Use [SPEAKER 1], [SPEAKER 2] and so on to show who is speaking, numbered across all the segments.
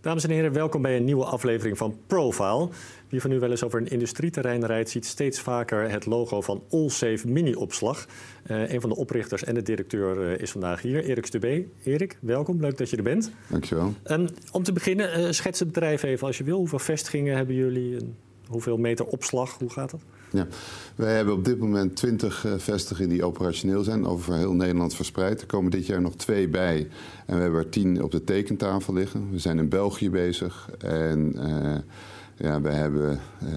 [SPEAKER 1] Dames en heren, welkom bij een nieuwe aflevering van Profile. Wie van u wel eens over een industrieterrein rijdt, ziet steeds vaker het logo van Allsafe Mini-opslag. Uh, een van de oprichters en de directeur uh, is vandaag hier, Erik Stubé. Erik, welkom, leuk dat je er bent.
[SPEAKER 2] Dankjewel.
[SPEAKER 1] Um, om te beginnen, uh, schets het bedrijf even als je wil. Hoeveel vestigingen hebben jullie? Hoeveel meter opslag? Hoe gaat dat?
[SPEAKER 2] Wij hebben op dit moment 20 uh, vestigingen die operationeel zijn, over heel Nederland verspreid. Er komen dit jaar nog twee bij en we hebben er tien op de tekentafel liggen. We zijn in België bezig en uh, ja, we hebben uh,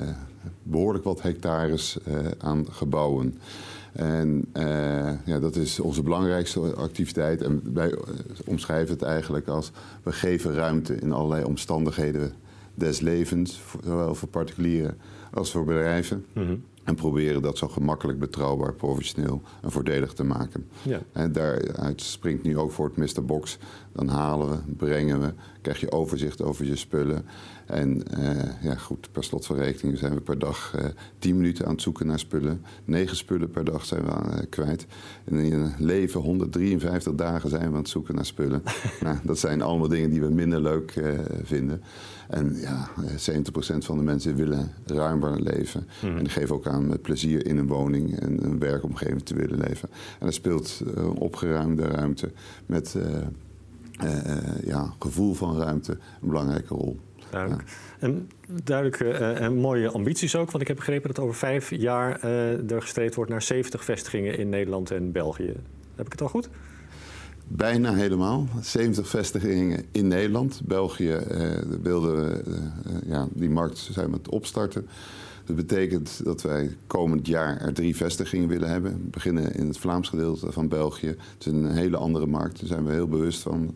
[SPEAKER 2] behoorlijk wat hectares aan gebouwen. En ja, dat is onze belangrijkste activiteit. En wij omschrijven het eigenlijk als we geven ruimte in allerlei omstandigheden des levens, zowel voor particulieren als voor bedrijven. Mm -hmm. En proberen dat zo gemakkelijk, betrouwbaar, professioneel en voordelig te maken. Ja. En daaruit springt nu ook voor het Mr. Box. Dan halen we, brengen we, krijg je overzicht over je spullen. En uh, ja, goed, per slot van rekening zijn we per dag uh, 10 minuten aan het zoeken naar spullen. 9 spullen per dag zijn we aan, uh, kwijt. En in een leven 153 dagen zijn we aan het zoeken naar spullen. nou, dat zijn allemaal dingen die we minder leuk vinden. En ja, 70% van de mensen willen ruimer leven. Mm. En die geven ook aan met plezier in een woning en een werkomgeving te willen leven. En er speelt opgeruimde ruimte met ja, gevoel van ruimte een belangrijke rol.
[SPEAKER 1] Duidelijk. Ja. En duidelijke uh, en mooie ambities ook. Want ik heb begrepen dat over vijf jaar uh, er gestreefd wordt naar 70 vestigingen in Nederland en België. Heb ik het al goed?
[SPEAKER 2] Bijna helemaal. 70 vestigingen in Nederland. België uh, wilde ja, die markt zijn het opstarten. Dat betekent dat wij komend jaar er drie vestigingen willen hebben. We beginnen in het Vlaams gedeelte van België. Het is een hele andere markt. Daar zijn we heel bewust van.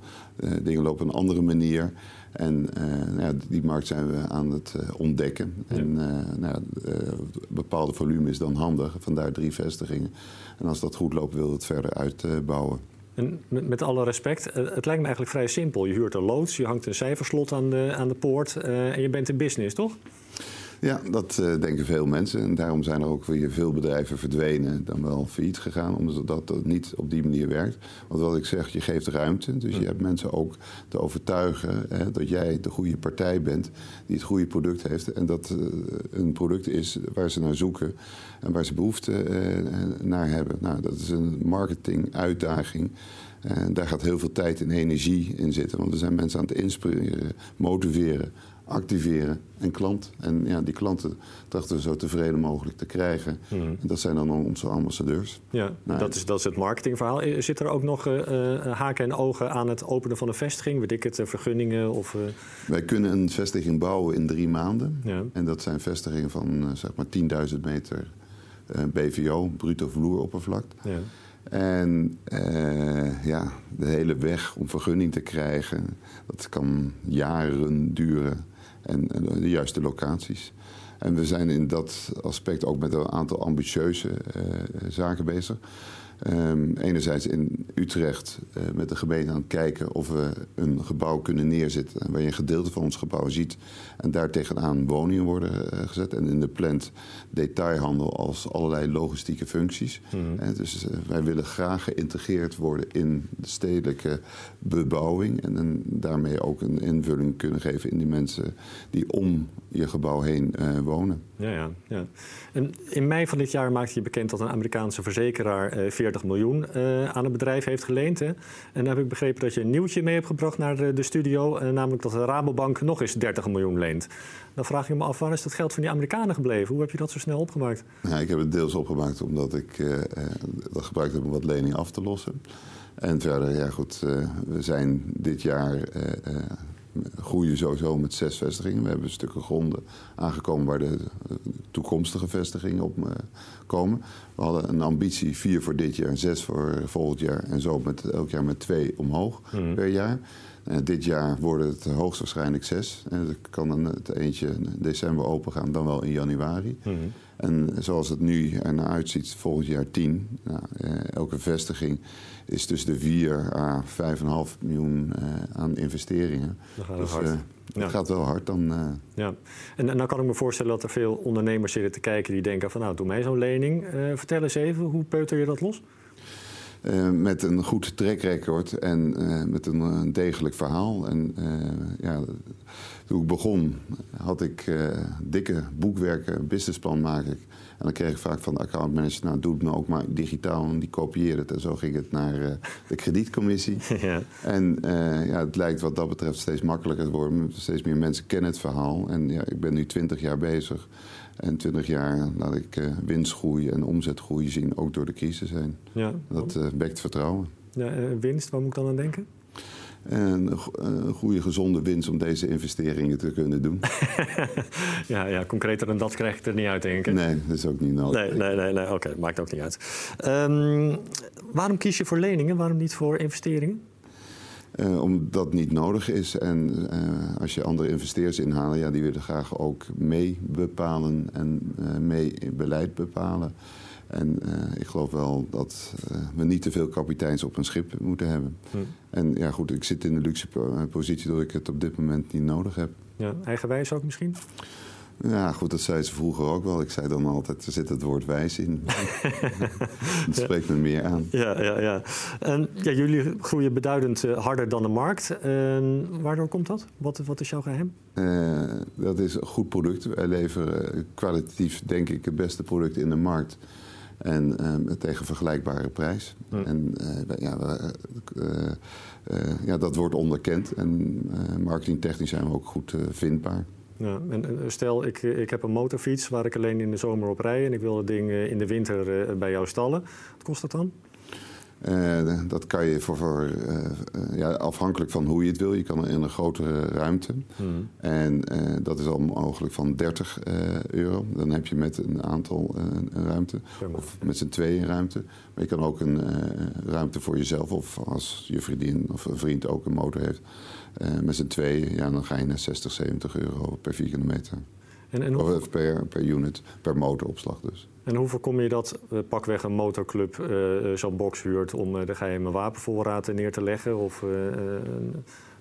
[SPEAKER 2] Dingen lopen op een andere manier. En uh, nou, die markt zijn we aan het uh, ontdekken. Ja. En nou, bepaalde volume is dan handig. Vandaar drie vestigingen. En als dat goed loopt, we het verder uitbouwen.
[SPEAKER 1] En met, met, alle respect, het lijkt me eigenlijk vrij simpel. Je huurt een loods, je hangt een cijferslot aan de, aan de poort en je bent in business, toch?
[SPEAKER 2] Ja, dat uh, denken veel mensen. En daarom zijn er ook weer veel bedrijven verdwenen, dan wel failliet gegaan, omdat dat niet op die manier werkt. Want wat ik zeg, je geeft ruimte. Dus je hebt mensen ook te overtuigen hè, dat jij de goede partij bent die het goede product heeft. En dat uh, een product is waar ze naar zoeken en waar ze behoefte uh, naar hebben. Nou, dat is een marketinguitdaging. En daar gaat heel veel tijd en energie in zitten. Want er zijn mensen aan het inspireren, motiveren, activeren en klant. En ja, die klanten trachten we zo tevreden mogelijk te krijgen. Mm. En dat zijn dan onze ambassadeurs.
[SPEAKER 1] Ja, nou, dat, is, dat is het marketingverhaal. Zit er ook nog uh, haken en ogen aan het openen van een vestiging? Weet ik het, vergunningen? Of, uh...
[SPEAKER 2] Wij kunnen een vestiging bouwen in drie maanden. Ja. En dat zijn vestigingen van zeg maar 10.000 meter BVO, bruto vloeroppervlak. Ja. En uh, ja, de hele weg om vergunning te krijgen, dat kan jaren duren. En, de juiste locaties. En we zijn in dat aspect ook met een aantal ambitieuze uh, zaken bezig. Um, enerzijds in Utrecht uh, met de gemeente aan het kijken of we een gebouw kunnen neerzetten waar je een gedeelte van ons gebouw ziet en daar tegenaan woningen worden uh, gezet. En in de plant detailhandel als allerlei logistieke functies. Mm -hmm. dus uh, wij willen graag geïntegreerd worden in de stedelijke bebouwing en, en, daarmee ook een invulling kunnen geven in die mensen die om je gebouw heen wonen.
[SPEAKER 1] Ja, ja, ja. In mei van dit jaar maakte je bekend dat een Amerikaanse verzekeraar 40 miljoen uh, aan een bedrijf heeft geleend. Hè? En dan heb ik begrepen dat je een nieuwtje mee hebt gebracht naar de, de studio. Uh, namelijk dat de Rabobank nog eens 30 miljoen leent. Dan vraag ik me af, waar is dat geld van die Amerikanen gebleven? Hoe heb je dat zo snel opgemaakt?
[SPEAKER 2] Ik heb het deels opgemaakt omdat ik uh, dat gebruikt heb om wat leningen af te lossen. En verder, ja goed, we zijn dit jaar groeien sowieso met zes vestigingen. We hebben stukken gronden aangekomen waar de toekomstige vestigingen op komen. We hadden een ambitie vier voor dit jaar, zes voor volgend jaar en zo met, elk jaar met twee omhoog mm. per jaar. Uh, dit jaar worden het hoogstwaarschijnlijk zes. En het kan dan het eentje in december open gaan, dan wel in januari. Mm. En zoals het nu ernaar uitziet, volgend jaar 10. Nou, eh, elke vestiging is tussen de 4 à 5,5 miljoen uh, aan investeringen.
[SPEAKER 1] Dat gaat dus, hard. Uh,
[SPEAKER 2] ja. Het gaat wel hard dan.
[SPEAKER 1] Ja, en, en dan kan ik me voorstellen dat er veel ondernemers zitten te kijken die denken van nou, doe mij zo'n lening. vertel eens even, hoe peuter je dat los?
[SPEAKER 2] Uh, met een goed track record en uh, met een, een, degelijk verhaal. En ja, toen ik begon, had ik dikke boekwerken, businessplan maak ik. En dan kreeg ik vaak van de accountmanager, nou doe het me ook maar digitaal. En die kopieerde het en zo ging het naar de kredietcommissie. ja. En ja, het lijkt wat dat betreft steeds makkelijker te worden. Steeds meer mensen kennen het verhaal. En ja, ik ben nu twintig jaar bezig. En 20 jaar laat ik uh, winstgroei en omzetgroei zien, ook door de crisis heen. Ja. Dat uh, wekt vertrouwen.
[SPEAKER 1] Ja, winst, waar moet ik dan aan denken?
[SPEAKER 2] En een goede, gezonde winst om deze investeringen te kunnen doen.
[SPEAKER 1] ja, ja, concreter dan dat krijg ik er niet uit, denk ik.
[SPEAKER 2] Nee, dat is ook niet nodig.
[SPEAKER 1] Nee, nee, nee, nee oké, maakt ook niet uit. Um, waarom kies je voor leningen, waarom niet voor investeringen?
[SPEAKER 2] Uh, omdat dat niet nodig is. En uh, als je andere investeerders inhalen, ja, die willen graag ook mee bepalen en uh, mee beleid bepalen. En ik geloof wel dat we niet te veel kapiteins op een schip moeten hebben. Hm. En ja, goed, ik zit in de luxe positie dat ik het op dit moment niet nodig heb.
[SPEAKER 1] Ja, eigenwijs ook misschien?
[SPEAKER 2] Ja, goed, dat zei ze vroeger ook wel. Ik zei dan altijd, er zit het woord wijs in. dat spreekt me meer aan.
[SPEAKER 1] Ja, ja, ja. En ja, jullie groeien beduidend uh, harder dan de markt. Uh, waardoor komt dat? Wat, wat is jouw geheim? Uh,
[SPEAKER 2] dat is een goed product. Wij leveren kwalitatief, denk ik, het beste product in de markt. En tegen vergelijkbare prijs. En ja, ja, dat wordt onderkend. En marketingtechnisch zijn we ook goed vindbaar.
[SPEAKER 1] Ja, stel, ik, ik heb een motorfiets waar ik alleen in de zomer op rij... en ik wil het ding eh, in de winter eh, bij jou stallen. Wat kost dat dan?
[SPEAKER 2] Uh, dat kan je voor, voor uh, ja, afhankelijk van hoe je het wil. Je kan in een grotere ruimte. Hmm. En dat is al mogelijk van 30 euro. Dan heb je met een aantal een ruimte. Of met z'n tweeën ruimte. Maar je kan ook een ruimte voor jezelf. Of als je vriendin of een vriend ook een motor heeft. met z'n tweeën, ja, dan ga je naar 60, 70 euro per vierkante meter. En, en hoe... Of per, per unit, per motoropslag dus.
[SPEAKER 1] En hoe voorkom je dat uh, pakweg een motorclub uh, zo'n box huurt om uh, de geheime wapenvoorraad neer te leggen? Of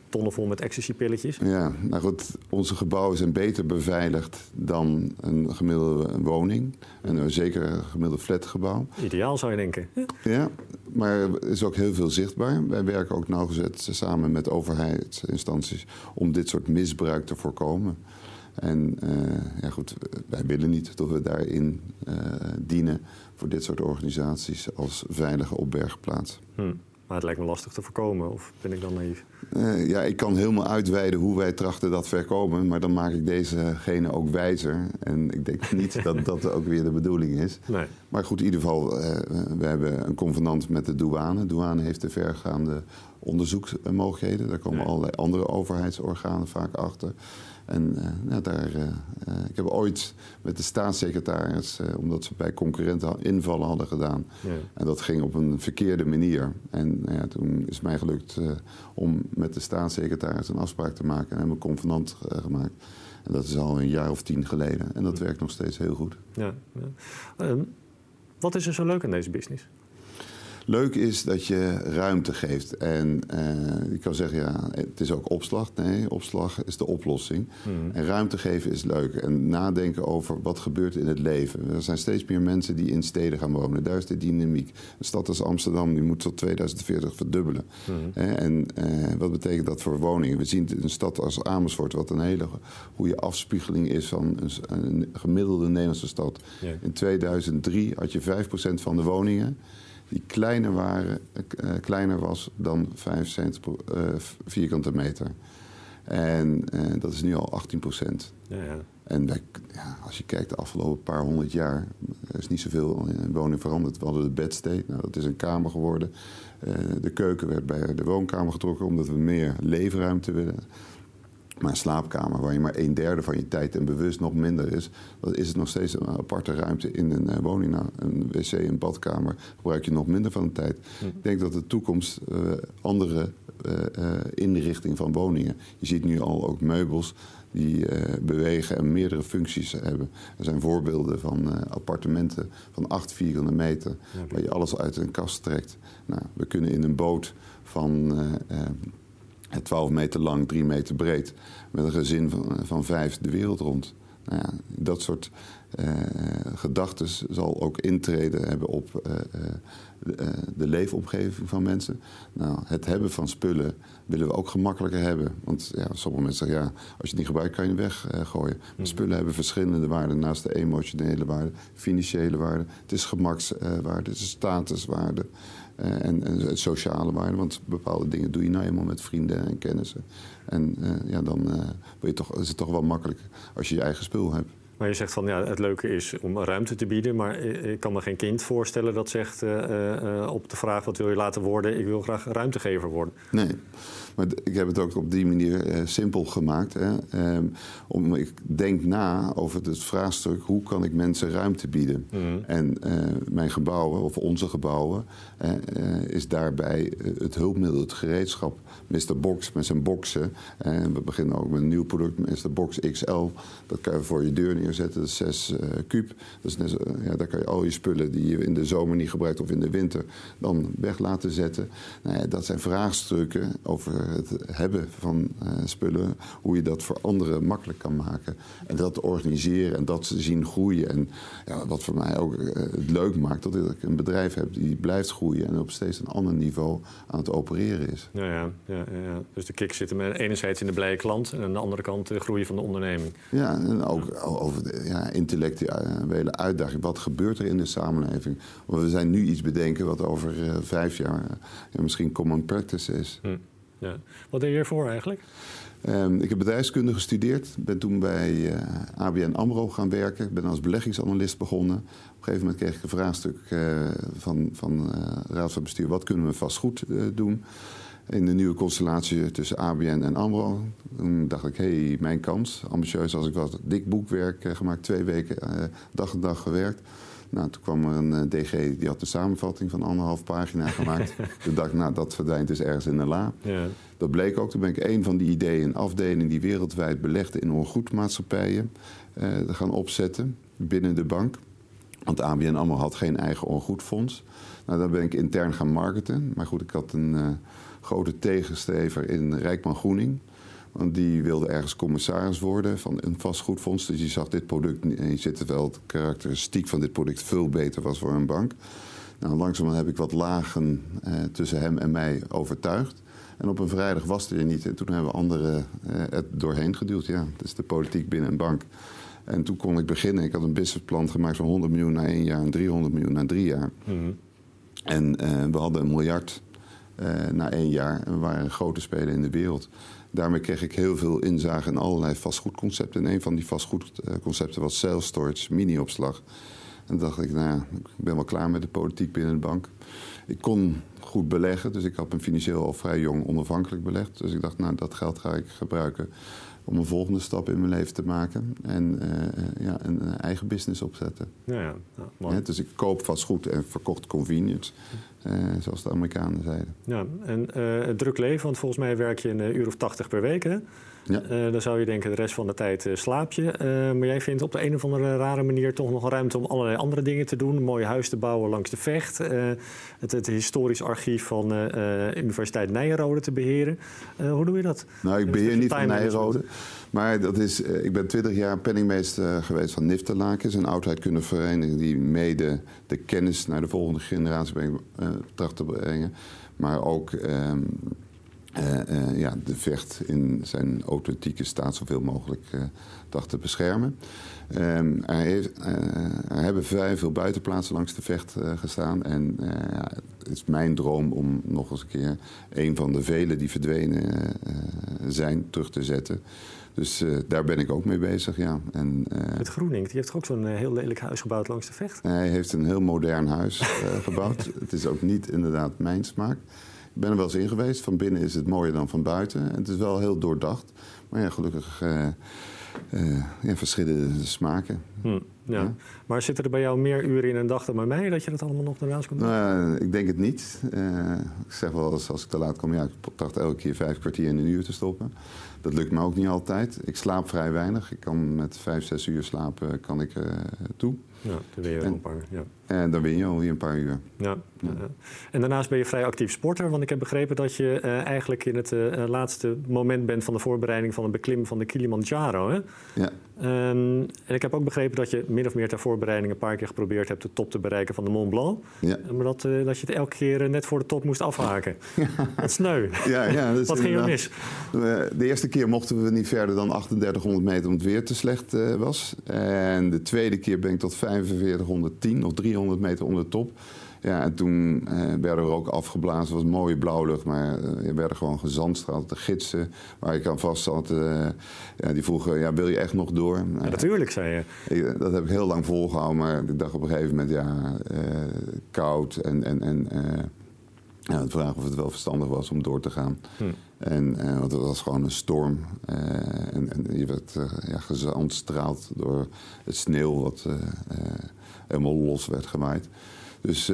[SPEAKER 1] tonnen vol met ecstasy-pilletjes?
[SPEAKER 2] Ja, nou goed, onze gebouwen zijn beter beveiligd dan een gemiddelde woning. En zeker een gemiddelde flatgebouw.
[SPEAKER 1] Ideaal zou je denken.
[SPEAKER 2] Ja. ja, maar er is ook heel veel zichtbaar. Wij werken ook nauwgezet samen met overheidsinstanties om dit soort misbruik te voorkomen. En uh, ja, goed, wij willen niet dat we daarin uh, dienen voor dit soort organisaties als veilige opbergplaats. Hm.
[SPEAKER 1] Maar het lijkt me lastig te voorkomen, of ben ik dan naïef?
[SPEAKER 2] Uh, ja, ik kan helemaal uitweiden hoe wij trachten dat voorkomen, maar dan maak ik dezegene ook wijzer. En ik denk niet dat dat ook weer de bedoeling is. Nee. Maar goed, in ieder geval, we hebben een convenant met de douane. De douane heeft de vergaande onderzoeksmogelijkheden. Daar komen allerlei andere overheidsorganen vaak achter. En uh, nou, daar, uh, ik heb ooit met de staatssecretaris, omdat ze bij concurrenten invallen hadden gedaan. Ja. En dat ging op een verkeerde manier. En nou ja, toen is mij gelukt om met de staatssecretaris een afspraak te maken en hebben een convenant gemaakt. En dat is al een jaar of tien geleden. En dat werkt nog steeds heel goed. Ja, ja.
[SPEAKER 1] Uh, wat is er zo leuk aan deze business?
[SPEAKER 2] Leuk is dat je ruimte geeft. En uh, ik kan zeggen, ja, het is ook opslag. Nee, opslag is de oplossing. Hmm. En ruimte geven is leuk. En nadenken over wat gebeurt in het leven. Er zijn steeds meer mensen die in steden gaan wonen. Daar is de dynamiek. Een stad als Amsterdam die moet tot 2040 verdubbelen. Hmm. En uh, wat betekent dat voor woningen? We zien een stad als Amersfoort, wat een hele goede afspiegeling is van een, een gemiddelde Nederlandse stad. In 2003 had je 5% van de woningen die kleiner, waren, uh, kleiner was dan 5 cent per uh, vierkante meter. En uh, dat is nu al 18 procent. Ja, ja. En ja, als je kijkt de afgelopen paar honderd jaar, er is niet zoveel in woning veranderd. We hadden de bedstee, nou, dat is een kamer geworden. de keuken werd bij de woonkamer getrokken omdat we meer leefruimte willen. Maar een slaapkamer waar je maar een derde van je tijd en bewust nog minder is, dan is het nog steeds een aparte ruimte in een uh, woning. Nou, een wc, een badkamer gebruik je nog minder van de tijd. Hm. Ik denk dat de toekomst uh, andere uh, inrichting van woningen. Je ziet nu al ook meubels die bewegen en meerdere functies hebben. Er zijn voorbeelden van appartementen van 8 vierkante meter, waar je alles uit een kast trekt. Nou, we kunnen in een boot van 12 meter lang, 3 meter breed. Met een gezin van, van vijf de wereld rond. Nou ja, dat soort gedachten zal ook intreden hebben op uh, de, de, leefomgeving van mensen. Nou, het hebben van spullen willen we ook gemakkelijker hebben. Want ja, sommige mensen zeggen, ja, als je het niet gebruikt, kan je het weggooien. Mhm. spullen hebben verschillende waarden. Naast de emotionele waarde, financiële waarde. Het is gemakswaarde, het is statuswaarde. en, en sociale waarde. Want bepaalde dingen doe je nou eenmaal met vrienden en kennissen. En ja, dan wil je toch, is het toch wel makkelijk als je je eigen spul hebt.
[SPEAKER 1] Maar je zegt van ja, het leuke is om ruimte te bieden. Maar ik kan me geen kind voorstellen dat zegt uh, uh, op de vraag wat wil je laten worden, ik wil graag ruimtegever worden.
[SPEAKER 2] Nee. Maar ik heb het ook op die manier uh, simpel gemaakt. Hè. Um, om, ik denk na over het vraagstuk: hoe kan ik mensen ruimte bieden? Mm. En uh, mijn gebouwen, of onze gebouwen, uh, is daarbij het hulpmiddel, het gereedschap. Mr. Box met zijn boxen. En we beginnen ook met een nieuw product, Mr. Box XL. Dat kan je voor je deur neerzetten, dat is 6 kuub. Dus ja, daar kan je al je spullen die je in de zomer niet gebruikt of in de winter dan weg laten zetten. Nou ja, dat zijn vraagstukken over het hebben van uh, spullen, hoe je dat voor anderen makkelijk kan maken. En dat organiseren en dat ze zien groeien. En ja, wat voor mij ook uh, het leuk maakt, dat ik een bedrijf heb die blijft groeien en op steeds een ander niveau aan het opereren is.
[SPEAKER 1] Ja, ja, ja, ja. dus de kick zit er enerzijds in de blije klant en aan de andere kant de groei van de onderneming.
[SPEAKER 2] Ja, en ook over de ja, intellectuele uitdaging. Wat gebeurt er in de samenleving? Want we zijn nu iets bedenken wat over uh, vijf jaar misschien common practice is. Hm.
[SPEAKER 1] Ja. Wat deed je ervoor eigenlijk?
[SPEAKER 2] Um, ik heb bedrijfskunde gestudeerd. Ben toen bij eh, ABN AMRO gaan werken. Ben als beleggingsanalist begonnen. Op een gegeven moment kreeg ik een vraagstuk uh, van, van uh, Raad van Bestuur. Wat kunnen we vastgoed doen? In de nieuwe constellatie tussen ABN en AMRO. Toen dacht ik, hé, hey, mijn kans. Ambitieus als ik was. Dik boekwerk gemaakt. Twee weken dag en dag gewerkt. Nou, toen kwam er een eh, DG, die had de samenvatting van anderhalf pagina gemaakt. toen dacht ik, nou, dat verdwijnt dus ergens in de la. Ja. Dat bleek ook. Toen ben ik een van die ideeën, een afdeling die wereldwijd belegde in ongoedmaatschappijen, uh, gaan opzetten binnen de bank. Want ABN AMRO had geen eigen ongoedfonds. Nou, dan ben ik intern gaan marketen. Maar goed, ik had een uh, grote tegenstrever in Rijkman Groening. Want die wilde ergens commissaris worden van een vastgoedfonds. Dus die zag dit product, en je ziet het karakteristiek van dit product veel beter was voor een bank. Nou, langzamerhand heb ik wat lagen eh, tussen hem en mij overtuigd. En op een vrijdag was hij er niet. En toen hebben anderen eh, het doorheen geduwd. Ja, dat is de politiek binnen een bank. En toen kon ik beginnen. Ik had een businessplan gemaakt van 100 miljoen na één jaar en 300 miljoen na drie jaar. Mhm. En uh, we hadden een miljard uh, na één jaar. En we waren een grote speler in de wereld. Daarmee kreeg ik heel veel inzage in allerlei vastgoedconcepten. En een van die vastgoedconcepten was self-storage, mini-opslag. En dacht ik, nou ja, ik ben wel klaar met de politiek binnen de bank. Ik kon goed beleggen, dus ik had een financieel al vrij jong onafhankelijk belegd. Dus ik dacht, nou, dat geld ga ik gebruiken om een volgende stap in mijn leven te maken. En uh, ja, een eigen business opzetten. Ja, ja. mooi. dus ik koop vastgoed en verkocht convenience. Uh, zoals de Amerikanen zeiden.
[SPEAKER 1] Ja, en uh, druk leven, want volgens mij werk je een uur of tachtig per week, hè? Ja. Uh, dan zou je denken, de rest van de tijd slaap je. maar jij vindt op de een of andere rare manier toch nog ruimte om allerlei andere dingen te doen. Een mooi huis te bouwen langs de Vecht. Het, het, historisch archief van Universiteit Nijrode te beheren. hoe doe je dat?
[SPEAKER 2] Nou, ik beheer niet van Nijrode. Maar dat is, ik ben twintig jaar penningmeester geweest van Nifterlaken. een oudheidkundige vereniging die mede de kennis naar de volgende generatie brengt tracht te brengen. Maar ook uh, uh, ja, de vecht in zijn authentieke staat zoveel mogelijk uh, dacht te beschermen. Um, er, heeft, hebben vrij veel buitenplaatsen langs de vecht gestaan. En het is mijn droom om nog eens een keer een van de vele die verdwenen zijn terug te zetten. Dus uh, daar ben ik ook mee bezig, ja. En,
[SPEAKER 1] uh, Met Groening, die heeft toch ook zo'n uh, heel lelijk huis gebouwd langs de vecht?
[SPEAKER 2] Hij heeft een heel modern huis gebouwd. het is ook niet inderdaad mijn smaak. Ik ben er wel eens in geweest. Van binnen is het mooier dan van buiten. En het is wel heel doordacht. Maar ja, gelukkig ja, verschillende smaken. Hm.
[SPEAKER 1] Ja. Maar zitten er bij jou meer uren in een dag dan bij mij dat je dat allemaal nog daarnaast kunt doen?
[SPEAKER 2] Nou, ik denk het niet. Uh, ik zeg wel eens als ik te laat kom, ja, ik tracht elke keer vijf kwartier in een uur te stoppen. Dat lukt me ook niet altijd. Ik slaap vrij weinig. Ik kan met vijf, zes uur slapen kan ik uh, toe.
[SPEAKER 1] Ja, dan win je en, een paar. Ja.
[SPEAKER 2] En dan win je alweer een paar uur.
[SPEAKER 1] Ja. ja. En daarnaast ben je vrij actief sporter. Want ik heb begrepen dat je uh, eigenlijk in het uh, laatste moment bent van de voorbereiding van het beklimmen van de Kilimanjaro. Hè?
[SPEAKER 2] Ja.
[SPEAKER 1] Um, en ik heb ook begrepen dat je min of meer ter voorbereiding een paar keer geprobeerd hebt de top te bereiken van de Mont Blanc.
[SPEAKER 2] Ja.
[SPEAKER 1] Maar dat, uh, dat je het elke keer net voor de top moest afhaken. Ja. Wat sneu.
[SPEAKER 2] Ja, ja, dat
[SPEAKER 1] Wat ging er mis?
[SPEAKER 2] De eerste keer mochten we niet verder dan 3800 meter omdat het weer te slecht was. En de tweede keer ben ik tot 4510 of 300 meter onder de top. Ja, en toen uh, werden we ook afgeblazen. Het was mooie blauwlucht, maar uh, er werden gewoon gezandstraald. De gidsen waar ik aan vast zat, uh, ja, die vroegen, ja, wil je echt nog door?
[SPEAKER 1] Ja, natuurlijk, zei je.
[SPEAKER 2] Ik, dat heb ik heel lang volgehouden, maar ik dacht op een gegeven moment, ja, koud en... en, en ja, de vraag of het wel verstandig was om door te gaan.
[SPEAKER 1] Hm.
[SPEAKER 2] En, want het was gewoon een storm. En, en, je werd ja, gezandstraald door het sneeuw wat helemaal los werd gemaaid. Dus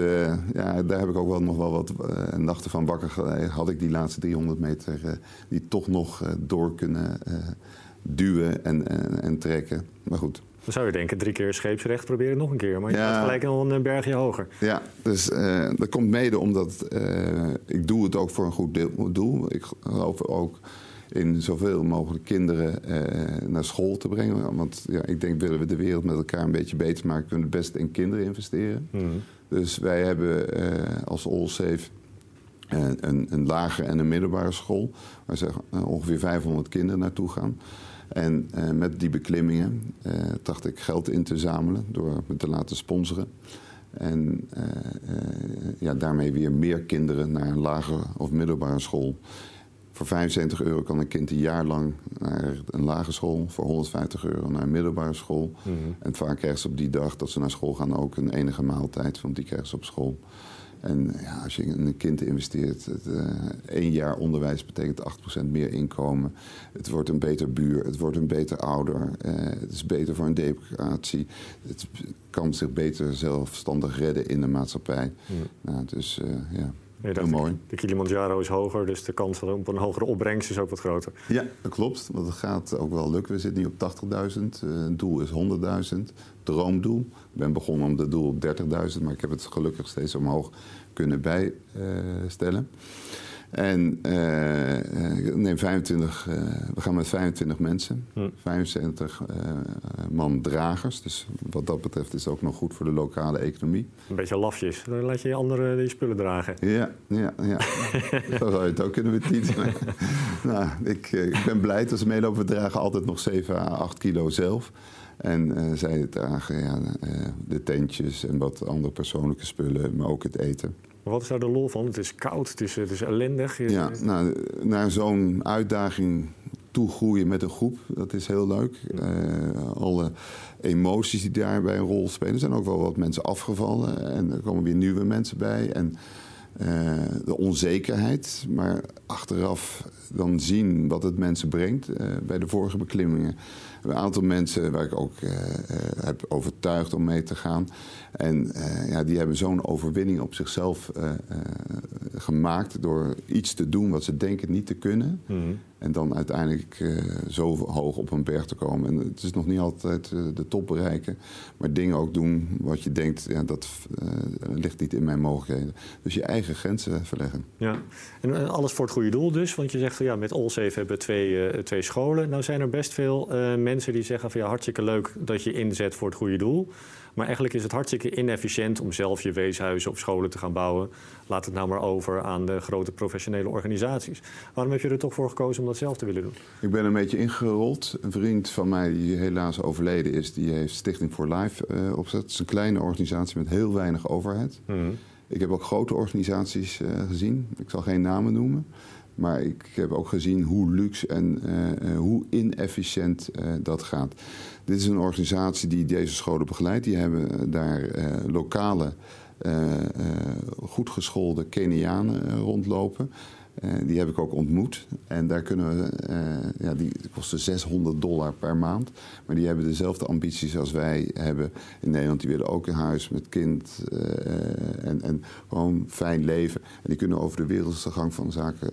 [SPEAKER 2] ja, daar heb ik ook wel nog wel wat nachten van wakker. Had ik die laatste 300 meter die toch nog door kunnen duwen en, en, en trekken. Maar goed,
[SPEAKER 1] dan zou je denken, drie keer scheepsrecht, proberen nog een keer. Maar je ja. gaat gelijk nog een bergje hoger.
[SPEAKER 2] Ja, dus dat komt mede omdat ik doe het ook voor een goed doel. Ik geloof ook in zoveel mogelijk kinderen uh, naar school te brengen. Want ja, ik denk, willen we de wereld met elkaar een beetje beter maken... kunnen we het best in kinderen investeren.
[SPEAKER 1] Mm.
[SPEAKER 2] Dus wij hebben als All Safe... Een, een lagere en een middelbare school... waar zeg, ongeveer 500 kinderen naartoe gaan... En uh, met die beklimmingen tracht ik geld in te zamelen door me te laten sponsoren. En ja, daarmee weer meer kinderen naar een lagere of middelbare school. Voor 75 euro kan een kind een jaar lang naar een lagere school. Voor 150 euro naar een middelbare school.
[SPEAKER 1] Mm -hmm.
[SPEAKER 2] En vaak krijgen ze op die dag dat ze naar school gaan ook een enige maaltijd. Want die krijgen ze op school. En ja, als je in een kind investeert, het, uh, één jaar onderwijs betekent 8% meer inkomen. Het wordt een beter buur, het wordt een beter ouder. Uh, het is beter voor een democratie. Het kan zich beter zelfstandig redden in de maatschappij.
[SPEAKER 1] Ja.
[SPEAKER 2] Nou, dus uh, ja. Heel mooi.
[SPEAKER 1] De Kilimanjaro is hoger, dus de kans op een hogere opbrengst is ook wat groter.
[SPEAKER 2] Ja, dat klopt. Want het gaat ook wel lukken. We zitten nu op 80.000. het doel is 100.000. Droomdoel. Ik ben begonnen om het doel op 30.000, maar ik heb het gelukkig steeds omhoog kunnen bijstellen. En uh, neem 25, uh, we gaan met 25 mensen,
[SPEAKER 1] hm.
[SPEAKER 2] 75 uh, man dragers. Dus wat dat betreft is het ook nog goed voor de lokale economie.
[SPEAKER 1] Een beetje lafjes, dan laat je je anderen die spullen dragen.
[SPEAKER 2] Ja, ja, ja. Zo zou je het ook kunnen betitelen. nou, ik, ik ben blij dat ze meelopen. We dragen altijd nog 7 à 8 kilo zelf. En uh, zij dragen ja, de tentjes en wat andere persoonlijke spullen, maar ook het eten.
[SPEAKER 1] Maar wat is daar de lol van? Het is koud, het is, het is ellendig.
[SPEAKER 2] Ja, nou, naar zo'n uitdaging toe groeien met een groep, dat is heel leuk. Uh, alle emoties die daarbij een rol spelen. Er zijn ook wel wat mensen afgevallen en er komen weer nieuwe mensen bij. En uh, de onzekerheid, maar achteraf dan zien wat het mensen brengt. Uh, bij de vorige beklimmingen een aantal mensen waar ik ook uh, heb overtuigd om mee te gaan. En ja, die hebben zo'n overwinning op zichzelf gemaakt door iets te doen wat ze denken niet te kunnen.
[SPEAKER 1] Mm -hmm.
[SPEAKER 2] En dan uiteindelijk zo hoog op een berg te komen. En het is nog niet altijd de top bereiken. Maar dingen ook doen wat je denkt, ja, dat ligt niet in mijn mogelijkheden. Dus je eigen grenzen verleggen.
[SPEAKER 1] Ja, en alles voor het goede doel dus. Want je zegt, ja, met Allsafe hebben we twee, twee scholen. Nou zijn er best veel mensen die zeggen van ja, hartstikke leuk dat je inzet voor het goede doel. Maar eigenlijk is het hartstikke inefficiënt om zelf je weeshuizen of scholen te gaan bouwen. Laat het nou maar over aan de grote professionele organisaties. Waarom heb je er toch voor gekozen om dat zelf te willen doen?
[SPEAKER 2] Ik ben een beetje ingerold. Een vriend van mij die helaas overleden is, die heeft Stichting for Life uh, opgezet. Het is een kleine organisatie met heel weinig overheid.
[SPEAKER 1] Mm -hmm.
[SPEAKER 2] Ik heb ook grote organisaties uh, gezien. Ik zal geen namen noemen. Maar ik heb ook gezien hoe luxe en uh, hoe inefficiënt uh, dat gaat. Dit is een organisatie die deze scholen begeleidt. Die hebben daar lokale, goed geschoolde Kenianen rondlopen. Uh, die heb ik ook ontmoet. En daar kunnen we, uh, ja, die kosten 600 dollar per maand. Maar die hebben dezelfde ambities als wij hebben in Nederland. Die willen ook een huis met kind uh, en, en gewoon fijn leven. En die kunnen over de wereldse gang van zaken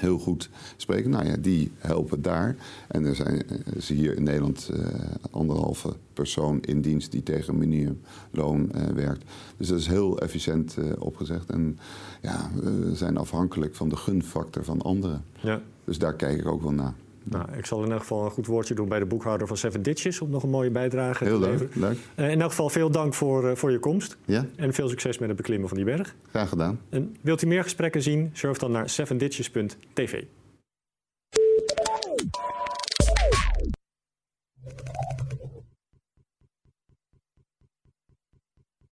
[SPEAKER 2] heel goed spreken. Nou ja, die helpen daar. En er zijn is hier in Nederland uh, anderhalve persoon in dienst die tegen minimumloon uh, werkt. Dus dat is heel efficiënt uh, opgezegd. En ja, we zijn afhankelijk van de gunfactor van anderen. Ja. Dus daar kijk ik ook wel naar.
[SPEAKER 1] Nou, ik zal in elk geval een goed woordje doen bij de boekhouder van Seven Ditches... om nog een mooie bijdrage
[SPEAKER 2] Heel
[SPEAKER 1] te
[SPEAKER 2] leuk,
[SPEAKER 1] leveren.
[SPEAKER 2] leuk.
[SPEAKER 1] Uh, in elk geval veel dank voor, uh, voor je komst.
[SPEAKER 2] Ja?
[SPEAKER 1] En veel succes met het beklimmen van die berg.
[SPEAKER 2] Graag gedaan.
[SPEAKER 1] En wilt u meer gesprekken zien? Surf dan naar sevenditches.tv.